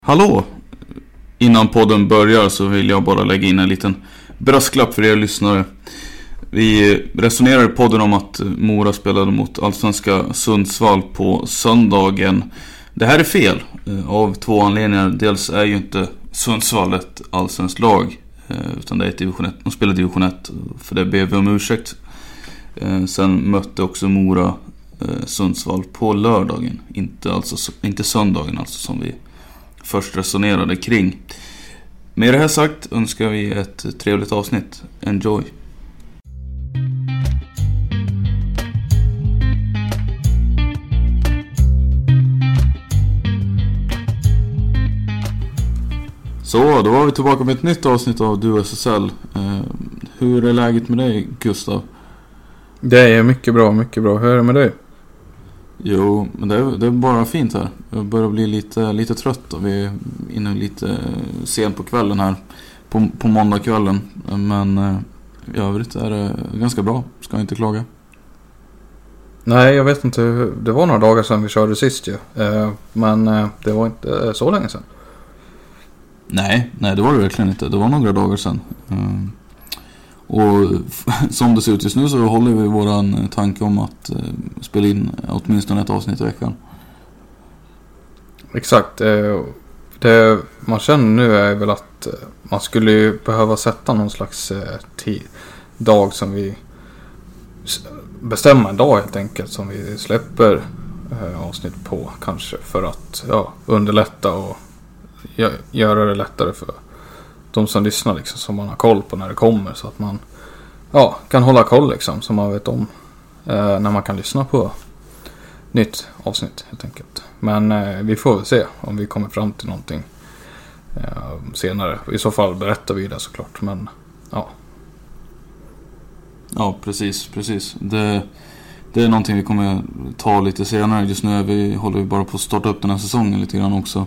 Hallå! Innan podden börjar så vill jag bara lägga in en liten brasklapp för er lyssnare. Vi resonerar i podden om att Mora spelade mot Allsvenska Sundsvall på söndagen. Det här är fel av två anledningar. Dels är ju inte Sundsvall ett allsvenskt lag. Eh, utan det är ett division 1. De spelar division 1. För det ber vi om ursäkt. Eh, sen mötte också Mora eh, Sundsvall på lördagen. Inte, alltså, inte söndagen alltså som vi först resonerade kring. Med det här sagt önskar vi ett trevligt avsnitt. Enjoy! Så, då var vi tillbaka med ett nytt avsnitt av Du SSL. Eh, hur är läget med dig, Gustav? Det är mycket bra, mycket bra. Hur är det med dig? Jo, men det är, det är bara fint här. Jag börjar bli lite, lite trött och vi är inne lite sent på kvällen här. På, på måndagskvällen. Men eh, i övrigt är det ganska bra. Ska inte klaga. Nej, jag vet inte. Det var några dagar sedan vi körde sist ju. Eh, Men eh, det var inte så länge sedan. Nej, nej det var det verkligen inte. Det var några dagar sedan. Och som det ser ut just nu så håller vi våran tanke om att eh, spela in åtminstone ett avsnitt i veckan. Exakt. Eh, det man känner nu är väl att eh, man skulle behöva sätta någon slags eh, dag som vi Bestämmer en dag helt enkelt som vi släpper avsnitt på kanske för att ja, underlätta och göra det lättare för de som lyssnar liksom som man har koll på när det kommer så att man ja, kan hålla koll liksom så man vet om eh, när man kan lyssna på nytt avsnitt helt enkelt. Men eh, vi får väl se om vi kommer fram till någonting eh, senare. I så fall berättar vi det såklart. Men ja, Ja, precis, precis. Det, det är någonting vi kommer ta lite senare. Just nu är vi, håller vi bara på att starta upp den här säsongen lite grann också.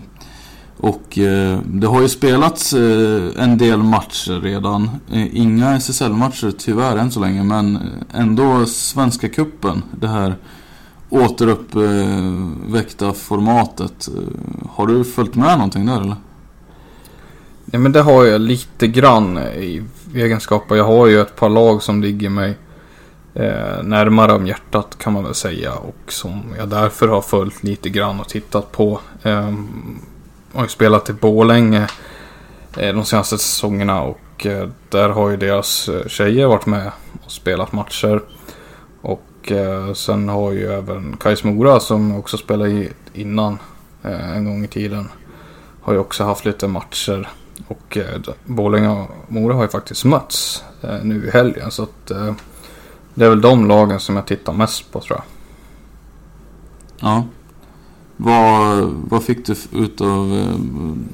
Och eh, det har ju spelats eh, en del matcher redan. Eh, inga SSL-matcher tyvärr än så länge, men ändå Svenska Kuppen Det här återuppväckta formatet. Eh, har du följt med någonting där eller? ja men det har jag lite grann i egenskaper. Jag har ju ett par lag som ligger mig eh, närmare om hjärtat kan man väl säga. Och som jag därför har följt lite grann och tittat på. Ehm, har ju spelat i Borlänge eh, de senaste säsongerna och eh, där har ju deras eh, tjejer varit med och spelat matcher. Och sen har ju även Kais Mora som också spelade i innan en gång i tiden. Har ju också haft lite matcher. Och Borlänge och Mora har ju faktiskt mötts nu i helgen. Så att det är väl de lagen som jag tittar mest på tror jag. Ja. Vad, vad fick du ut av eh,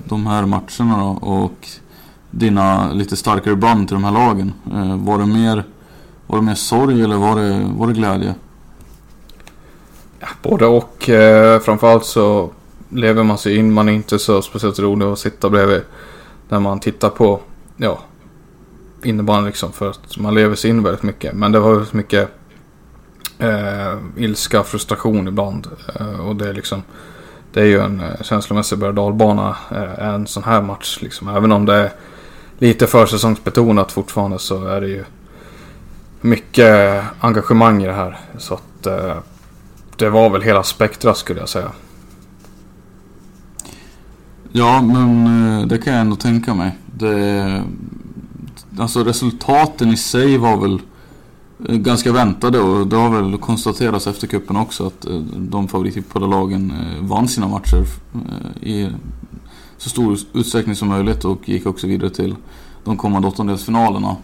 de här matcherna då? Och dina lite starkare band till de här lagen? Eh, var det mer, var det mer sorg eller var det, var det glädje? Ja, både och. Eh, framförallt så lever man sig in. Man är inte så speciellt rolig att sitta bredvid när man tittar på ja, innebandy liksom. För att man lever sig in väldigt mycket. Men det var väldigt mycket eh, ilska, frustration ibland. Eh, och det är liksom det är ju en eh, känslomässig berg dalbana eh, en sån här match. Liksom. Även om det är lite försäsongsbetonat fortfarande så är det ju mycket engagemang i det här. Så att eh, det var väl hela spektra skulle jag säga. Ja, men eh, det kan jag ändå tänka mig. Det, alltså resultaten i sig var väl eh, ganska väntade och det har väl konstaterats efter kuppen också att eh, de favorittippade lagen eh, vann sina matcher eh, i så stor utsträckning som möjligt och gick också vidare till de kommande åttondelsfinalerna.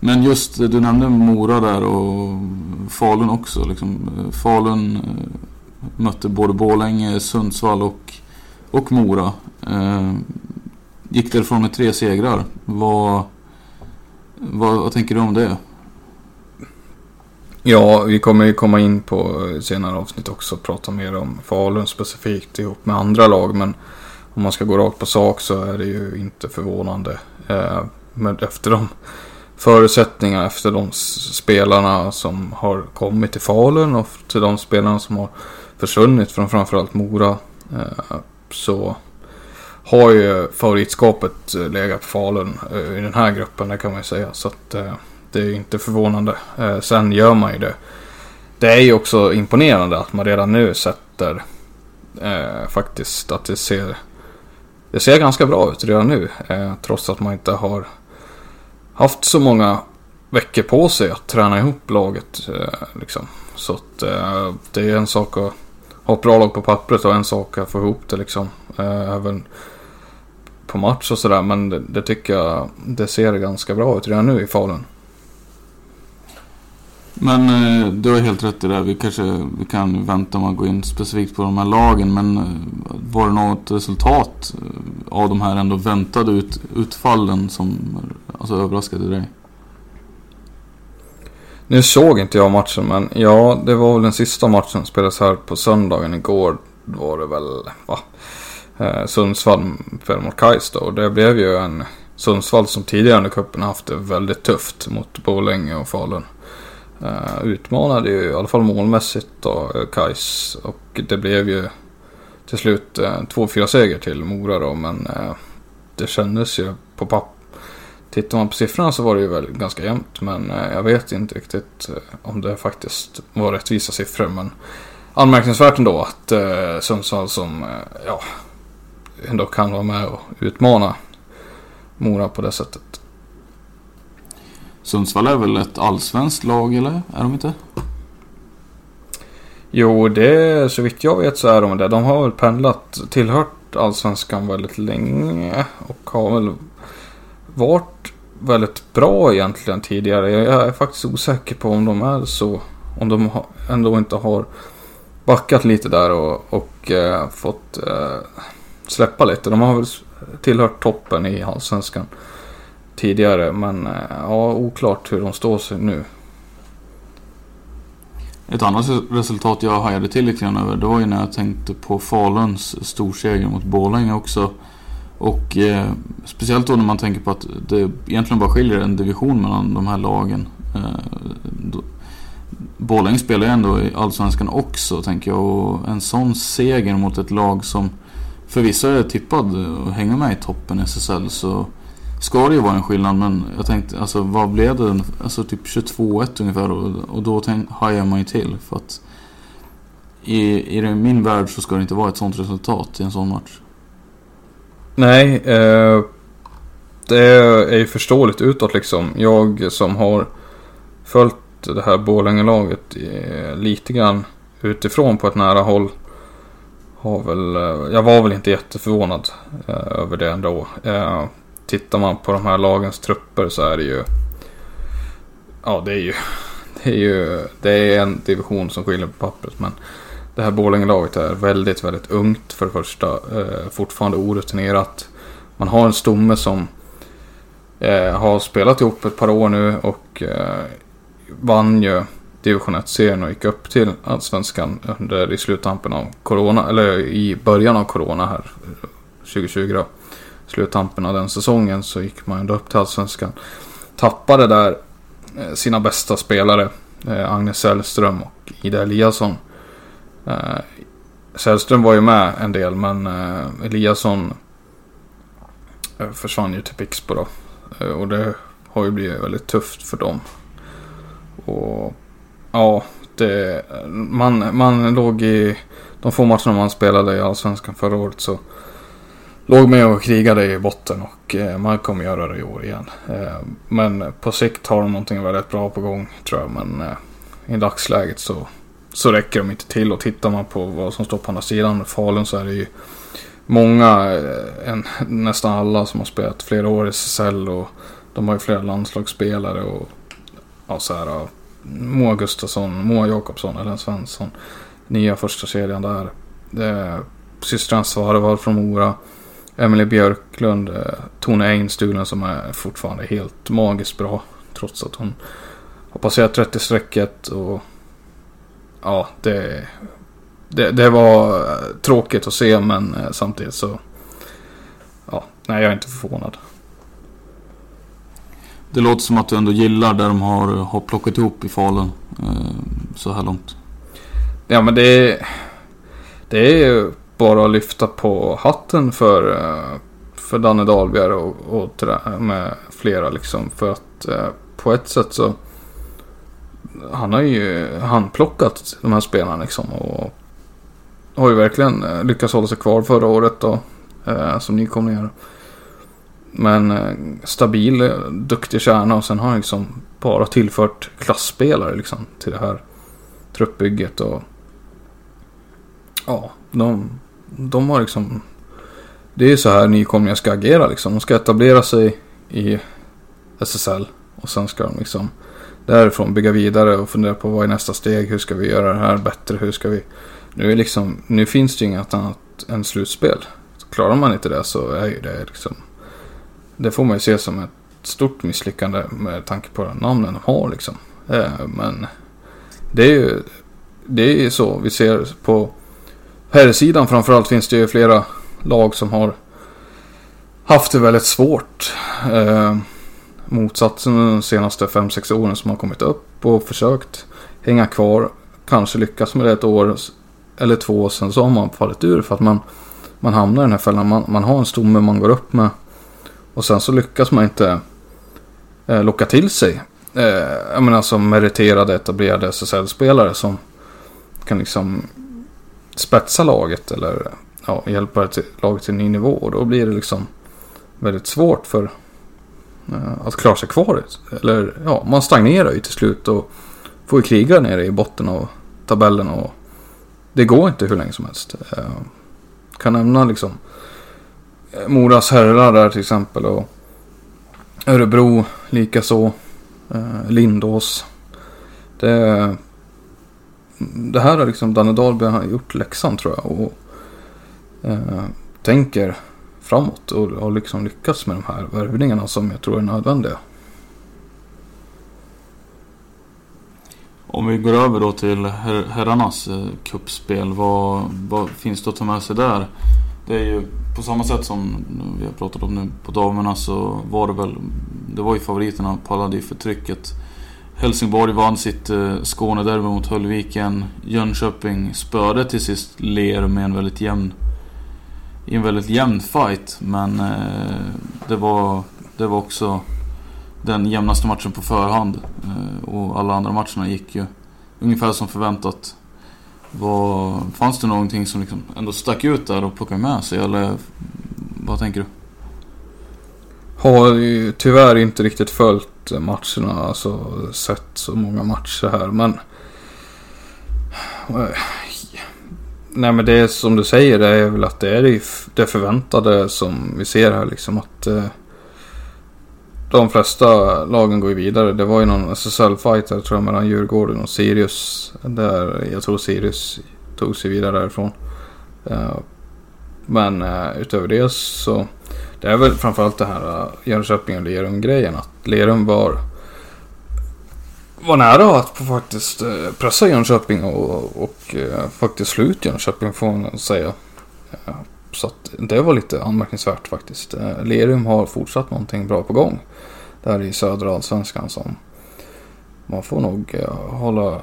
Men just, du nämnde Mora där och Falun också. Liksom, Falun mötte både Borlänge, Sundsvall och, och Mora. Gick därifrån med tre segrar. Vad, vad, vad tänker du om det? Ja, vi kommer ju komma in på senare avsnitt också och prata mer om Falun specifikt ihop med andra lag. Men om man ska gå rakt på sak så är det ju inte förvånande. Eh, men efter de förutsättningarna, efter de spelarna som har kommit till Falun och till de spelarna som har försvunnit från framförallt Mora. Eh, så har ju favoritskapet eh, legat på Falun eh, i den här gruppen, det kan man ju säga. Så att eh, det är inte förvånande. Eh, sen gör man ju det. Det är ju också imponerande att man redan nu sätter eh, faktiskt att det ser det ser ganska bra ut redan nu. Eh, trots att man inte har haft så många veckor på sig att träna ihop laget. Eh, liksom. Så att eh, det är en sak att ha ett bra lag på pappret och en sak att få ihop det liksom. Eh, även på match och sådär. Men det, det, tycker jag det ser ganska bra ut redan nu i Falun. Men eh, du har helt rätt i det. Vi kanske vi kan vänta med att gå in specifikt på de här lagen. Men eh, var det något resultat eh, av de här ändå väntade ut, utfallen som alltså, överraskade dig? Nu såg inte jag matchen men ja, det var väl den sista matchen som spelades här på söndagen. Igår var det väl, va? eh, Sundsvall föll mot Kais då. Och det blev ju en Sundsvall som tidigare under cupen haft det väldigt tufft mot Borlänge och Falun. Eh, utmanade ju i alla fall målmässigt då Kais. Och det blev ju till slut eh, 2-4 seger till Mora då. Men eh, det kändes ju på papp. Tittar man på siffrorna så var det ju väl ganska jämnt. Men jag vet inte riktigt om det faktiskt var rättvisa siffror. Men anmärkningsvärt ändå att Sundsvall som ja, ändå kan vara med och utmana Mora på det sättet. Sundsvall är väl ett allsvenskt lag eller? Är de inte? Jo, det så vitt jag vet så är de det. De har väl pendlat, tillhört allsvenskan väldigt länge och har väl varit väldigt bra egentligen tidigare. Jag är faktiskt osäker på om de är så. Om de ändå inte har backat lite där och, och eh, fått eh, släppa lite. De har väl tillhört toppen i allsvenskan tidigare. Men eh, ja, oklart hur de står sig nu. Ett annat resultat jag hajade till lite grann över det var ju när jag tänkte på Faluns storseger mot Borlänge också. Och eh, speciellt då när man tänker på att det egentligen bara skiljer en division mellan de här lagen. Eh, Borlänge spelar ju ändå i Allsvenskan också tänker jag. Och en sån seger mot ett lag som förvisso är tippad att hänga med i toppen i SSL så ska det ju vara en skillnad. Men jag tänkte, alltså vad blev det? Alltså typ 22-1 ungefär. Och, och då tänk, hajar man ju till. För att i, i min värld så ska det inte vara ett sånt resultat i en sån match. Nej, eh, det är ju förståeligt utåt liksom. Jag som har följt det här Borlänge-laget eh, lite grann utifrån på ett nära håll. Har väl, eh, jag var väl inte jätteförvånad eh, över det ändå. Eh, tittar man på de här lagens trupper så är det ju... Ja, det är ju... Det är ju det är en division som skiljer på pappret men det här Borlänge-laget är väldigt, väldigt ungt för det första. Eh, fortfarande orutinerat. Man har en stomme som eh, har spelat ihop ett par år nu och eh, vann ju division 1-serien och gick upp till allsvenskan under i sluttampen av corona, eller i början av corona här eh, 2020 då. Sluttampen av den säsongen så gick man ändå upp till allsvenskan. Tappade där eh, sina bästa spelare, eh, Agnes Sällström och Ida Eliasson. Eh, Sällström var ju med en del men Eliasson försvann ju till Pixbo då. Och det har ju blivit väldigt tufft för dem. Och ja, det, man, man låg i de få matcherna man spelade i Allsvenskan förra året så låg med och krigade i botten och eh, man kommer göra det i år igen. Eh, men på sikt har de någonting väldigt bra på gång tror jag. Men eh, i dagsläget så, så räcker de inte till. Och tittar man på vad som står på andra sidan Falun så är det ju många, eh, en, nästan alla som har spelat flera år i SSL och de har ju flera landslagsspelare och ja, så här, Moa Gustafsson, Moa Jakobsson, Ellen Svensson. Nya första serien där. Eh, Systrarna Svarvar från Mora. Emily Björklund, eh, Tone Einstulen som är fortfarande helt magiskt bra. Trots att hon har passerat 30-strecket och ja, det, det, det, var eh, tråkigt att se men eh, samtidigt så ja, nej jag är inte förvånad. Det låter som att du ändå gillar där de har, har plockat ihop i Falun så här långt. Ja men det det är ju bara lyfta på hatten för, eh, för Danne Dahlberg och, och med flera liksom. För att eh, på ett sätt så han har ju handplockat de här spelarna liksom. Och har ju verkligen eh, lyckats hålla sig kvar förra året då. Som nykomlingar. Men stabil, duktig kärna och sen har han liksom bara tillfört klassspelare liksom till det här truppbygget och ja, de, de har liksom... Det är så här nykomlingar ska agera liksom. De ska etablera sig i SSL. Och sen ska de liksom därifrån bygga vidare och fundera på vad är nästa steg. Hur ska vi göra det här bättre? Hur ska vi... Nu, är liksom, nu finns det ju inget annat än slutspel. Klarar man inte det så är ju det liksom... Det får man ju se som ett stort misslyckande med tanke på namnen de har liksom. Eh, men det är ju det är ju så vi ser på herrsidan framförallt finns det ju flera lag som har haft det väldigt svårt. Eh, motsatsen de senaste 5-6 åren som har kommit upp och försökt hänga kvar. Kanske lyckas med det ett år eller två. Sen så har man fallit ur för att man, man hamnar i den här fällan. Man, man har en stomme man går upp med. Och sen så lyckas man inte eh, locka till sig. Eh, jag menar som meriterade etablerade SSL-spelare som kan liksom spetsa laget eller ja, hjälpa laget till en ny nivå. Och då blir det liksom väldigt svårt för eh, att klara sig kvar. Eller ja, man stagnerar ju till slut och får ju kriga nere i botten av tabellen. Och det går inte hur länge som helst. Eh, kan nämna liksom eh, Moras herrar där till exempel. Och Örebro likaså. Eh, Lindås. Det, det här har liksom Danne Dahlberg har gjort läxan tror jag. Och eh, tänker framåt och har liksom lyckats med de här värvningarna som jag tror är nödvändiga. Om vi går över då till her herrarnas eh, kuppspel. Vad, vad finns det att ta med sig där? Det är ju på samma sätt som vi har pratat om nu på damerna så var det väl Det var ju favoriterna pallade ju för trycket. Helsingborg vann sitt eh, Skånederby mot Höllviken. Jönköping spöade till sist Ler med en väldigt jämn... I en väldigt jämn fight. Men eh, det, var, det var också den jämnaste matchen på förhand. Eh, och alla andra matcherna gick ju ungefär som förväntat. Var, fanns det någonting som liksom ändå stack ut där och plockade med sig? Eller vad tänker du? Har ju tyvärr inte riktigt följt matcherna, alltså sett så många matcher här. Men... Nej men det är som du säger, det är väl att det är det förväntade som vi ser här liksom att eh, de flesta lagen går ju vidare. Det var ju någon SSL-fight tror jag mellan Djurgården och Sirius. Där jag tror Sirius tog sig vidare därifrån. Eh, men eh, utöver det så det är väl framförallt det här äh, Jönköping och Lerum-grejen. Att Lerum var, var nära att faktiskt äh, pressa Jönköping och, och äh, faktiskt slå ut Jönköping får man säga. så att det var lite anmärkningsvärt faktiskt. Lerum har fortsatt någonting bra på gång. Där i södra allsvenskan som man får nog hålla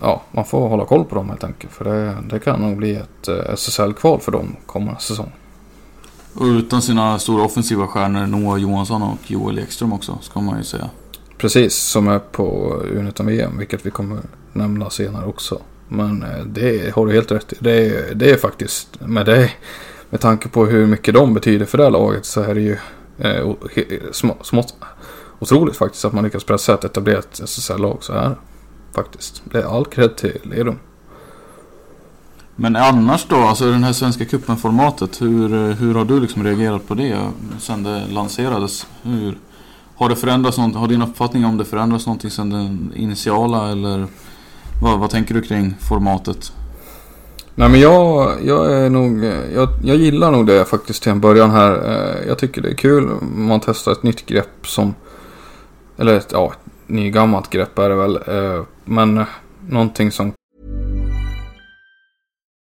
ja, man får hålla koll på dem helt enkelt. För det, det kan nog bli ett SSL-kval för dem kommande säsong. Och utan sina stora offensiva stjärnor Noah Johansson och Joel Ekström också, ska man ju säga. Precis, som är på U19-VM, vilket vi kommer nämna senare också. Men eh, det har du helt rätt i. Det är, det är faktiskt, med, det, med tanke på hur mycket de betyder för det här laget så är det ju eh, smått otroligt faktiskt att man lyckas pressa ett etablerat SSL-lag så här. Faktiskt. Det är all cred till Lerum. Men annars då, alltså den här Svenska cupen-formatet, hur, hur har du liksom reagerat på det sen det lanserades? Hur, har det förändrats något? Har din uppfattning om det förändrats någonting sen den initiala eller vad, vad tänker du kring formatet? Nej men jag, jag är nog, jag, jag gillar nog det faktiskt till en början här. Eh, jag tycker det är kul om man testar ett nytt grepp som, eller ett, ja, ett nygammalt grepp är det väl. Eh, men eh, någonting som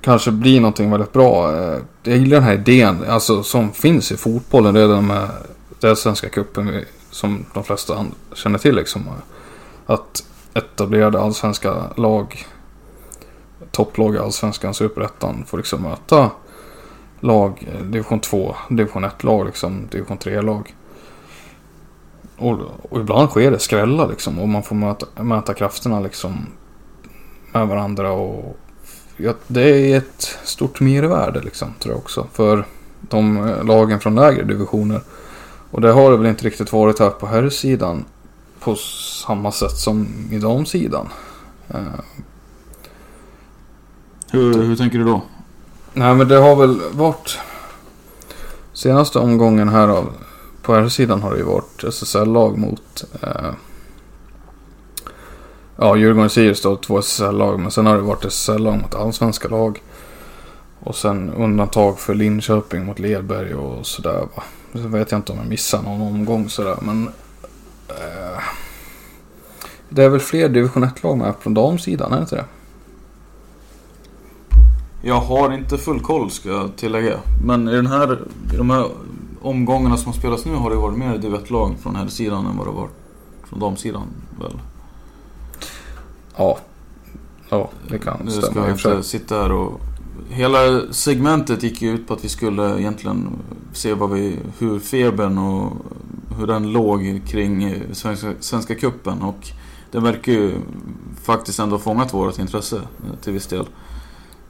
kanske blir någonting väldigt bra. Eh, jag gillar den här idén alltså, som finns i fotbollen redan med den svenska cupen som de flesta känner till. Liksom. Att etablerade allsvenska lag, topplag i allsvenskan, superettan får liksom möta lag, eh, division 2, division 1-lag, liksom, division 3-lag. Och, och, ibland sker det skrällar liksom och man får möta, möta krafterna liksom med varandra och ja, det är ett stort mervärde liksom, tror jag också. För de eh, lagen från lägre divisioner. Och det har det väl inte riktigt varit här på herrsidan på samma sätt som i damsidan. Uh, hur, hur tänker du då? Nej men det har väl varit senaste omgången här av på här sidan har det ju varit SSL-lag mot uh, Ja, Djurgården och Sirius då, två SSL-lag. Men sen har det varit SSL-lag mot allsvenska lag. Och sen undantag för Linköping mot Ledberg och sådär va. Så vet jag inte om jag missar någon omgång sådär men... Eh, det är väl fler division 1-lag med från damsidan, är det inte det? Jag har inte full koll ska jag tillägga. Men i, den här, i de här omgångarna som har spelats nu har det varit mer div 1-lag från här sidan än vad det varit från damsidan väl? Ja. Ja, det kan nu stämma. Nu ska jag inte sitta här och... Hela segmentet gick ju ut på att vi skulle egentligen se vad vi, hur febern och hur den låg kring Svenska, Svenska Kuppen och det verkar ju faktiskt ändå ha fångat vårt intresse eh, till viss del.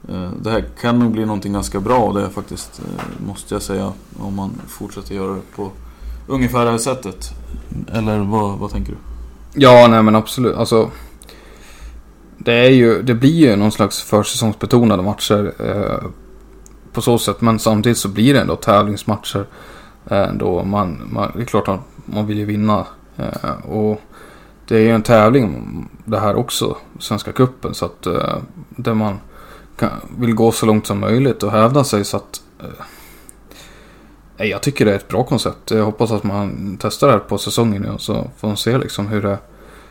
Eh, det här kan nog bli någonting ganska bra det faktiskt, eh, måste jag säga, om man fortsätter göra det på ungefär det här sättet. Eller vad, vad tänker du? Ja, nej men absolut. Alltså, det, är ju, det blir ju någon slags försäsongsbetonade matcher eh, på så sätt. Men samtidigt så blir det ändå tävlingsmatcher. Eh, då man, man, det är klart att man vill ju vinna. Eh, och det är ju en tävling det här också, Svenska Kuppen Så att eh, där man kan, vill gå så långt som möjligt och hävda sig så att eh, jag tycker det är ett bra koncept. Jag hoppas att man testar det här på säsongen nu och så får man se liksom hur det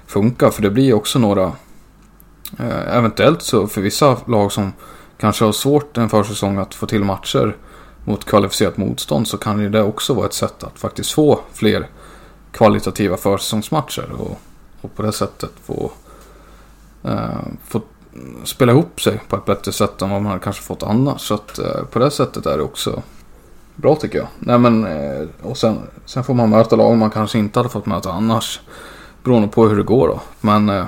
funkar. För det blir också några, eh, eventuellt så för vissa lag som kanske har svårt en försäsong att få till matcher mot kvalificerat motstånd så kan ju det också vara ett sätt att faktiskt få fler kvalitativa försäsongsmatcher och, och på det sättet få, eh, få spela ihop sig på ett bättre sätt än vad man kanske fått annars. Så att eh, på det sättet är det också bra tycker jag. Nej, men, eh, och sen, sen får man möta lag man kanske inte hade fått möta annars. Beroende på hur det går då. Men eh,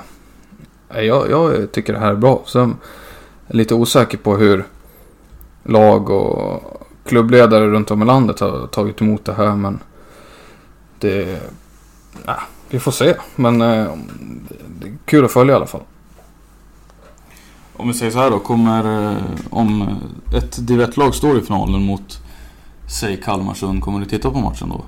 jag, jag tycker det här är bra. Sen är lite osäker på hur lag och klubbledare runt om i landet har tagit emot det här. Men det... Nej, vi får se. Men eh, det är kul att följa i alla fall. Om vi säger så här då, kommer eh, om ett div lag står i finalen mot säg Kalmarsund, kommer du titta på matchen då?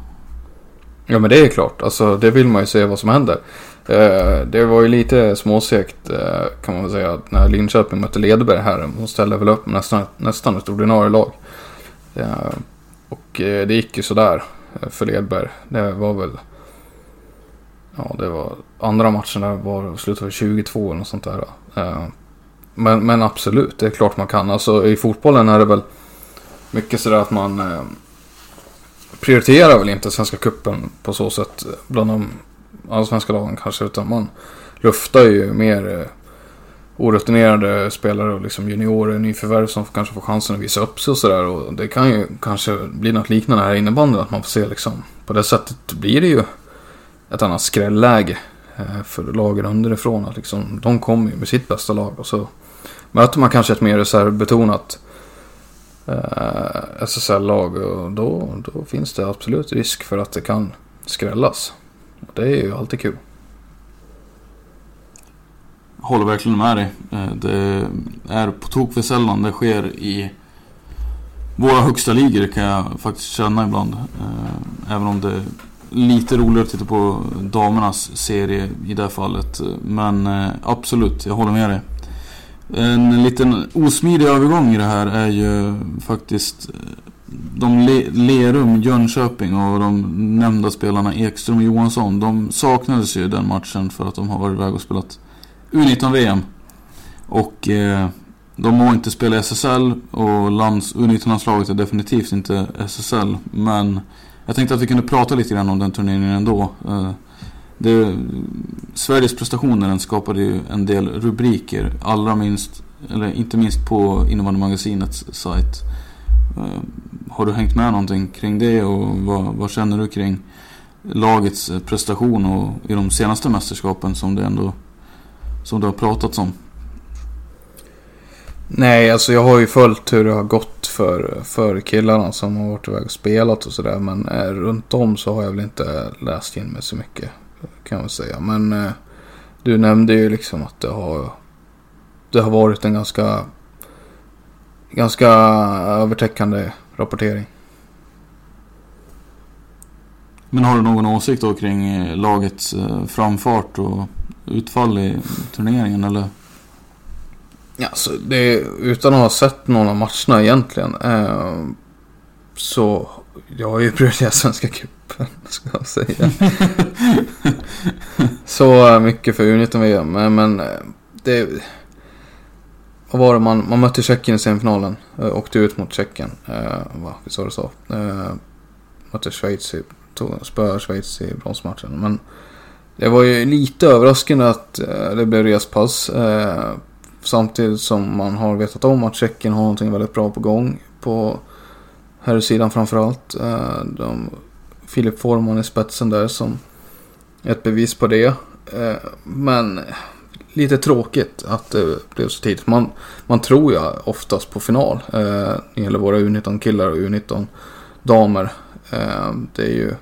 Ja men det är klart, alltså det vill man ju se vad som händer. Eh, det var ju lite småsegt eh, kan man väl säga när Linköping mötte Ledberg här. De ställde väl upp nästan, nästan ett ordinarie lag. Eh, och det gick ju sådär för Ledberg. Det var väl... Ja, det var andra matchen där var slutade 22 eller något sånt där. Men, men absolut, det är klart man kan. Alltså i fotbollen är det väl mycket sådär att man prioriterar väl inte Svenska Kuppen på så sätt bland de allsvenska lagen kanske. Utan man luftar ju mer eh, orutinerade spelare och liksom juniorer, nyförvärv som kanske får chansen att visa upp sig och sådär. Och det kan ju kanske bli något liknande här i innebandyn. Att man får se liksom, på det sättet blir det ju ett annat skrälläge eh, för lagen underifrån. Att liksom, de kommer ju med sitt bästa lag och så möter man kanske ett mer reservbetonat eh, SSL-lag. Och då, då finns det absolut risk för att det kan skrällas. Det är ju alltid kul. Håller verkligen med dig. Eh, det är på tok för sällan det sker i våra högsta ligor kan jag faktiskt känna ibland. Eh, även om det är lite roligare att titta på damernas serie i det fallet. Men eh, absolut, jag håller med dig. En liten osmidig övergång i det här är ju faktiskt de Le Lerum, Jönköping och de nämnda spelarna Ekström och Johansson. De saknades ju den matchen för att de har varit iväg och spelat U19-VM. Och eh, de må inte spela SSL och lands, U19-landslaget är definitivt inte SSL. Men jag tänkte att vi kunde prata lite grann om den turneringen ändå. Eh, det, Sveriges prestationer den skapade ju en del rubriker. Allra minst, eller inte minst på Innevandymagasinets sajt. Eh, har du hängt med någonting kring det och vad, vad, känner du kring lagets eh, prestation och i de senaste mästerskapen som det ändå som det har pratats om? Nej, alltså jag har ju följt hur det har gått för, för killarna som har varit iväg och spelat och sådär. Men eh, runt om så har jag väl inte läst in mig så mycket kan man säga. Men eh, du nämnde ju liksom att det har, det har varit en ganska, ganska övertäckande rapportering. Men har du någon åsikt då kring eh, lagets eh, framfart och utfall i turneringen eller? Ja, så det, utan att ha sett någon av matcherna egentligen. Eh, så jag har ju prioriterat Svenska cupen, ska jag säga. så mycket för U19-VM. Men, men det... Vad var det man, man mötte Tjeckien i semifinalen. Eh, åkte ut mot Tjeckien. Eh, va, visst var det så? Eh, mötte Schweiz i, spöade Schweiz i bronsmatchen. Men det var ju lite överraskande att eh, det blev respass. Eh, samtidigt som man har vetat om att Tjeckien har någonting väldigt bra på gång. På här sidan framförallt. Eh, de, Filip Forman i spetsen där som ett bevis på det. Eh, men lite tråkigt att det blev så tidigt. Man, man tror ju oftast på final. Eh, när det gäller våra U19-killar och U19-damer. Eh, det är ju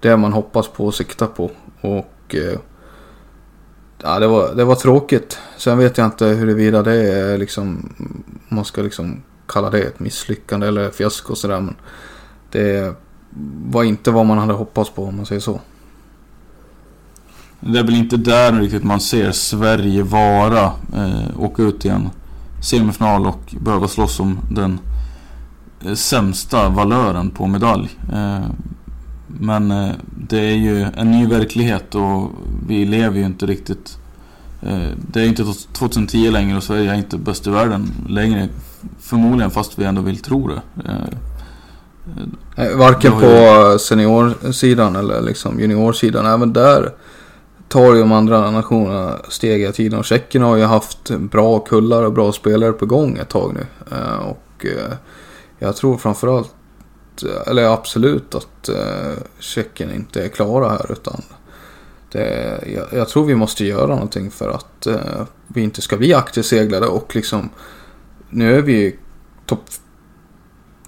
det man hoppas på och siktar på. Och eh, ja, det, var, det var tråkigt. Sen vet jag inte huruvida det är liksom, man ska liksom kalla det ett misslyckande eller fiasko sådär. Men det var inte vad man hade hoppats på om man säger så. Det är väl inte där riktigt man ser Sverige vara. Eh, åka ut i en semifinal och behöva slåss om den sämsta valören på medalj. Eh, men eh, det är ju en ny verklighet och vi lever ju inte riktigt eh, Det är inte 2010 längre och Sverige är inte bäst i världen längre Förmodligen fast vi ändå vill tro det Varken på seniorsidan eller liksom juniorsidan. Även där tar ju de andra nationerna steg i tiden. Och Tjeckien har ju haft bra kullar och bra spelare på gång ett tag nu. Eh, och eh, jag tror framförallt eh, eller absolut att eh, Tjeckien inte är klara här. Utan det, jag, jag, tror vi måste göra någonting för att eh, vi inte ska bli akterseglade och liksom nu är vi ju topp...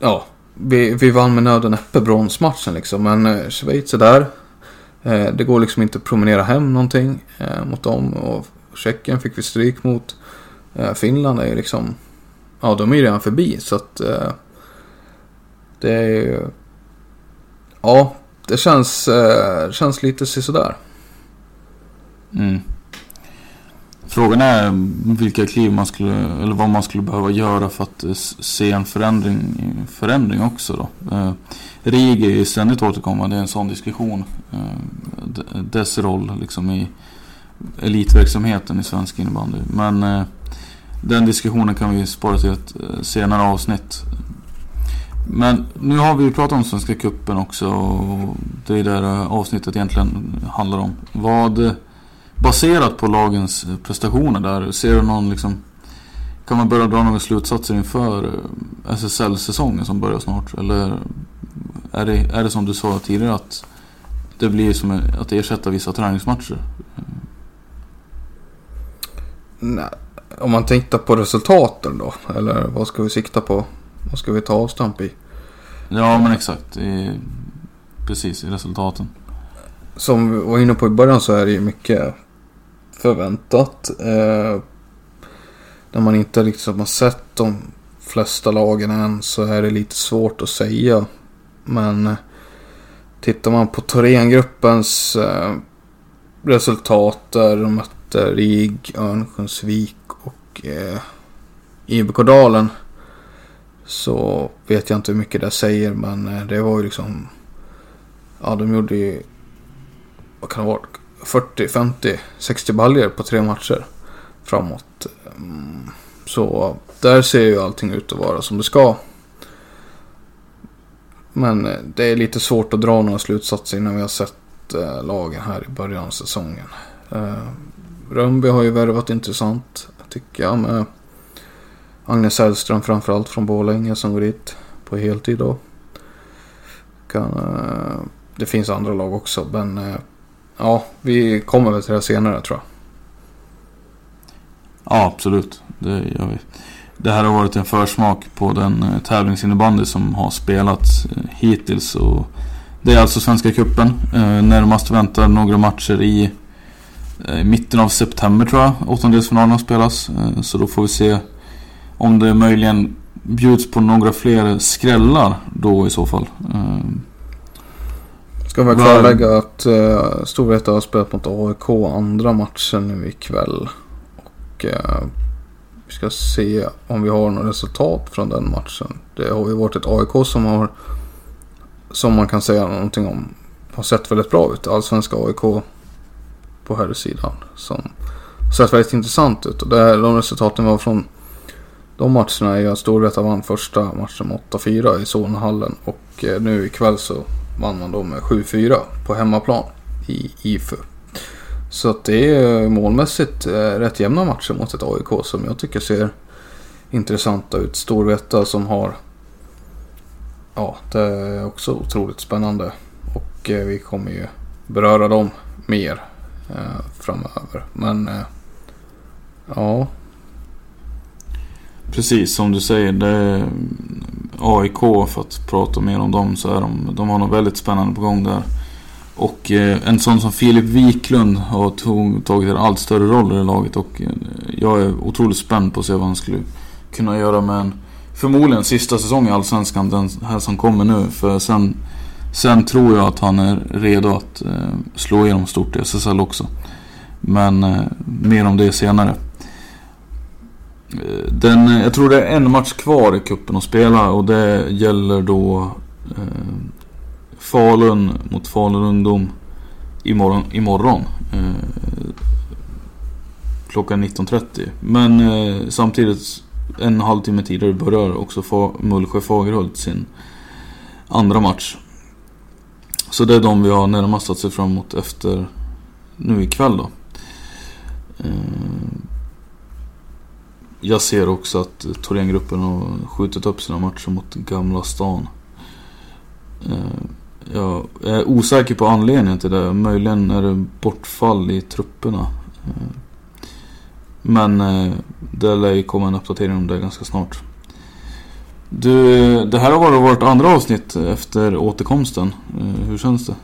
Ja, vi, vi vann med nöd och näppe bronsmatchen liksom. Men eh, Schweiz är där. Eh, det går liksom inte att promenera hem någonting eh, mot dem. Och Tjeckien fick vi stryk mot. Eh, Finland är ju liksom... Ja, de är ju redan förbi. Så att det är ju... Ja, det känns, känns lite sådär. Mm. Frågan är vilka kliv man skulle, eller vad man skulle behöva göra för att eh, se en förändring, förändring också då. Eh, RIG är ju ständigt återkommande, det är en sån diskussion. Eh, dess roll liksom i elitverksamheten i svensk innebandy. Men eh, den diskussionen kan vi spara till ett eh, senare avsnitt. Men nu har vi ju pratat om Svenska Kuppen också och det är det eh, avsnittet egentligen handlar om. Vad baserat på lagens prestationer där, ser du någon liksom kan man börja dra några slutsatser inför SSL-säsongen som börjar snart? Eller är det, är det som du sa tidigare att det blir som att ersätta vissa träningsmatcher? Nej, om man tittar på resultaten då? Eller vad ska vi sikta på? Vad ska vi ta avstamp i? Ja men exakt. I, precis i resultaten. Som vi var inne på i början så är det ju mycket förväntat. Eh, när man inte liksom har sett de flesta lagen än så är det lite svårt att säga. Men eh, tittar man på Thorengruppens eh, resultat där de mötte RIG, Örnsköldsvik och eh, IBK Dalen. Så vet jag inte hur mycket det säger men eh, det var ju liksom... Ja de gjorde ju... Vad kan det vara? 40, 50, 60 baljer på tre matcher framåt. Mm, så där ser ju allting ut att vara som det ska. Men eh, det är lite svårt att dra några slutsatser innan vi har sett eh, lagen här i början av säsongen. Eh, Rönnby har ju värvat intressant tycker jag med Agnes Hellström framförallt från Borlänge som går dit på heltid då. Kan, det finns andra lag också men ja, vi kommer väl till det senare tror jag. Ja, absolut. Det gör vi. Det här har varit en försmak på den eh, tävlingsinnebandy som har spelats eh, hittills. Och det är alltså Svenska Cupen. Eh, närmast väntar några matcher i mitten av september tror jag. Åttondelsfinalen spelas. Så då får vi se om det möjligen bjuds på några fler skrällar då i så fall. Ska vi klarlägga att uh, Storvreta har spelat mot AIK andra matchen nu ikväll. Och uh, vi ska se om vi har något resultat från den matchen. Det har ju varit ett AIK som har, som man kan säga någonting om, har sett väldigt bra ut. Allsvenska AIK på här sidan Som sett väldigt intressant ut. Och det är de resultaten var från de matcherna är ju att Storvreta vann första matchen med 8-4 i Solnahallen och eh, nu ikväll så vann man då med 7-4 på hemmaplan i IFU. Så att det är målmässigt eh, rätt jämna matcher mot ett AIK som jag tycker ser intressanta ut. Storvreta som har Ja, det är också otroligt spännande. Och eh, vi kommer ju beröra dem mer eh, framöver. Men ja, Precis som du säger. Det AIK för att prata mer om dem så är de, de har något väldigt spännande på gång där. Och eh, en sån som Filip Wiklund har tog, tagit en allt större roll i det laget och eh, jag är otroligt spänd på att se vad han skulle kunna göra med en förmodligen sista säsong i Allsvenskan, den här som kommer nu. För sen, sen tror jag att han är redo att eh, slå igenom stort i SSL också. Men eh, mer om det senare. Den, jag tror det är en match kvar i kuppen att spela och det gäller då eh, Falun mot Falun Ungdom imorgon. imorgon eh, klockan 19.30. Men eh, samtidigt en halvtimme tidigare börjar också Fa Mullsjö Fagerhult sin andra match. Så det är de vi har närmast att se fram emot efter nu ikväll då. Eh, jag ser också att Thorengruppen har skjutit upp sina matcher mot Gamla stan. Eh, jag är osäker på anledningen till det. Möjligen är det bortfall i trupperna. Eh, men eh, det lär ju komma en uppdatering om det ganska snart. Du, det här har varit vårt andra avsnitt efter återkomsten. Hur känns det?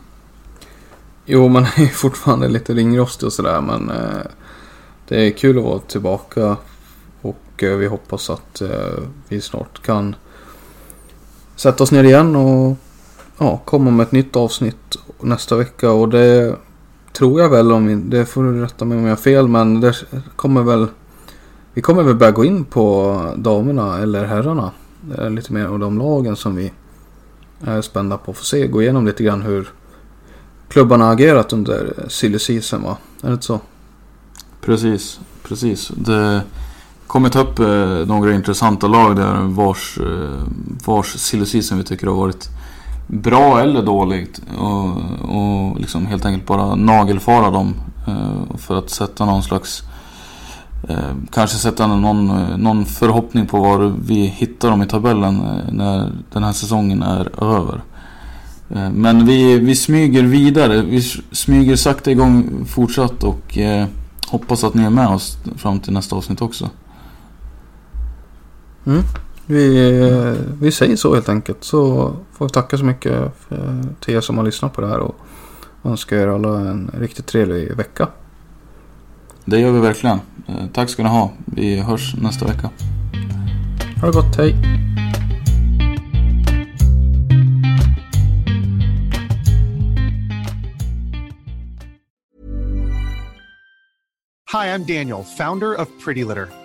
Jo, man är fortfarande lite ringrostig och sådär men det är kul att vara tillbaka och eh, vi hoppas att eh, vi snart kan sätta oss ner igen och ja, komma med ett nytt avsnitt nästa vecka. Och det tror jag väl om vi, det får du rätta mig om jag har fel, men det kommer väl vi kommer väl börja gå in på damerna eller herrarna. Lite mer av de lagen som vi är spända på att få se. Gå igenom lite grann hur klubbarna har agerat under silly season va? Är det inte så? Precis, precis. Det kommer ta upp eh, några intressanta lag där vars, eh, vars silly season vi tycker har varit bra eller dåligt. Och, och liksom helt enkelt bara nagelfara dem eh, för att sätta någon slags eh, Kanske sätta någon, eh, någon förhoppning på var vi hittar dem i tabellen eh, när den här säsongen är över. Eh, men vi, vi smyger vidare. Vi smyger sakta igång fortsatt och eh, hoppas att ni är med oss fram till nästa avsnitt också. Mm. Vi, vi säger så helt enkelt. Så får vi tacka så mycket till er som har lyssnat på det här och önskar er alla en riktigt trevlig vecka. Det gör vi verkligen. Eh, tack ska ni ha. Vi hörs nästa vecka. Ha det gott. Hej. Hi, I'm Daniel, founder of Pretty Litter.